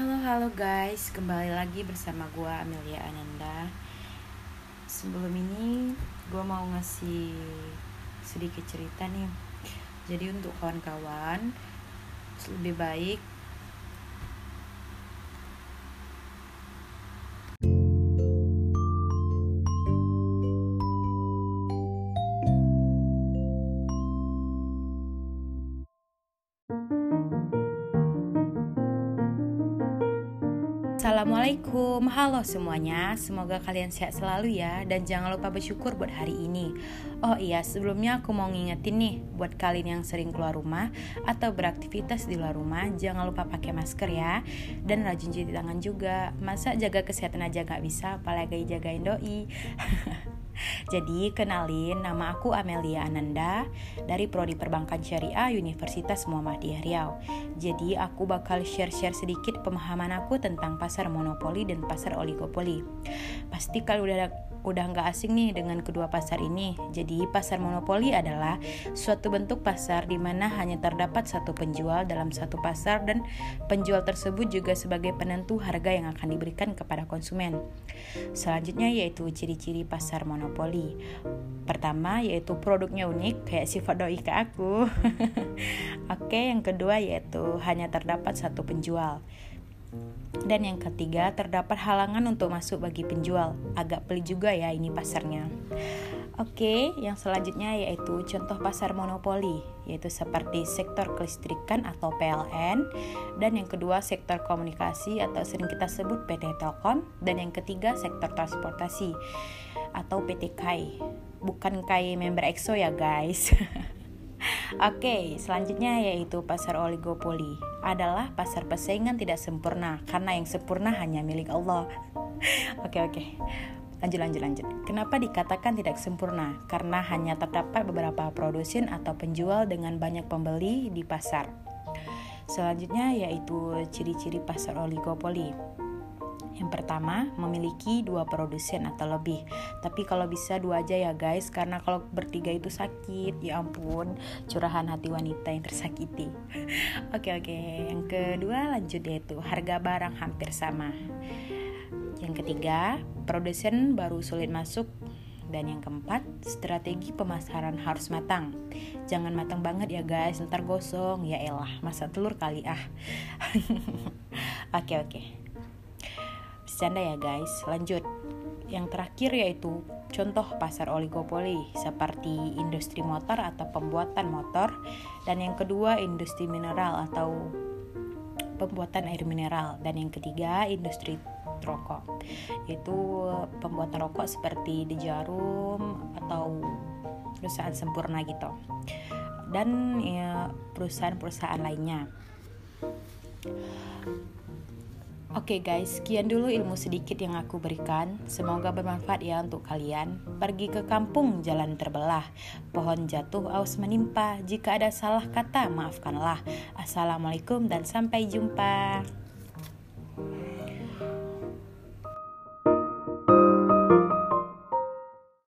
Halo guys, kembali lagi bersama gue Amelia Ananda. Sebelum ini gue mau ngasih sedikit cerita nih. Jadi untuk kawan-kawan Lebih baik Assalamualaikum, halo semuanya. Semoga kalian sehat selalu ya, dan jangan lupa bersyukur buat hari ini. Oh iya, sebelumnya aku mau ngingetin nih, buat kalian yang sering keluar rumah atau beraktivitas di luar rumah, jangan lupa pakai masker ya, dan rajin cuci tangan juga. Masa jaga kesehatan aja gak bisa, apalagi jagain doi. Jadi kenalin nama aku Amelia Ananda dari Prodi Perbankan Syariah Universitas Muhammadiyah Riau. Jadi aku bakal share-share sedikit pemahaman aku tentang pasar monopoli dan pasar oligopoli. Pasti kalau udah udah nggak asing nih dengan kedua pasar ini. Jadi pasar monopoli adalah suatu bentuk pasar di mana hanya terdapat satu penjual dalam satu pasar dan penjual tersebut juga sebagai penentu harga yang akan diberikan kepada konsumen. Selanjutnya yaitu ciri-ciri pasar monopoli. Pertama yaitu produknya unik kayak sifat doi ke aku. Oke, yang kedua yaitu hanya terdapat satu penjual. Dan yang ketiga, terdapat halangan untuk masuk bagi penjual. Agak pelik juga ya ini pasarnya. Oke, yang selanjutnya yaitu contoh pasar monopoli, yaitu seperti sektor kelistrikan atau PLN, dan yang kedua sektor komunikasi atau sering kita sebut PT Telkom, dan yang ketiga sektor transportasi atau PT KAI. Bukan KAI member EXO ya guys. Oke, selanjutnya yaitu pasar oligopoli. Adalah pasar persaingan tidak sempurna karena yang sempurna hanya milik Allah. oke, oke. Lanjut, lanjut, lanjut. Kenapa dikatakan tidak sempurna? Karena hanya terdapat beberapa produsen atau penjual dengan banyak pembeli di pasar. Selanjutnya yaitu ciri-ciri pasar oligopoli. Yang pertama, memiliki dua produsen atau lebih. Tapi kalau bisa dua aja ya guys, karena kalau bertiga itu sakit. Ya ampun, curahan hati wanita yang tersakiti. oke oke, yang kedua lanjut yaitu harga barang hampir sama. Yang ketiga, produsen baru sulit masuk dan yang keempat, strategi pemasaran harus matang. Jangan matang banget ya guys, ntar gosong. Ya elah, masa telur kali ah. Oke oke. Bercanda ya guys, lanjut. Yang terakhir yaitu contoh pasar oligopoli seperti industri motor atau pembuatan motor. Dan yang kedua industri mineral atau pembuatan air mineral. Dan yang ketiga industri rokok. Yaitu pembuatan rokok seperti di jarum atau perusahaan sempurna gitu. Dan ya, perusahaan-perusahaan lainnya Oke okay guys, sekian dulu ilmu sedikit yang aku berikan. Semoga bermanfaat ya untuk kalian. Pergi ke kampung, jalan terbelah. Pohon jatuh, aus menimpa. Jika ada salah kata, maafkanlah. Assalamualaikum dan sampai jumpa.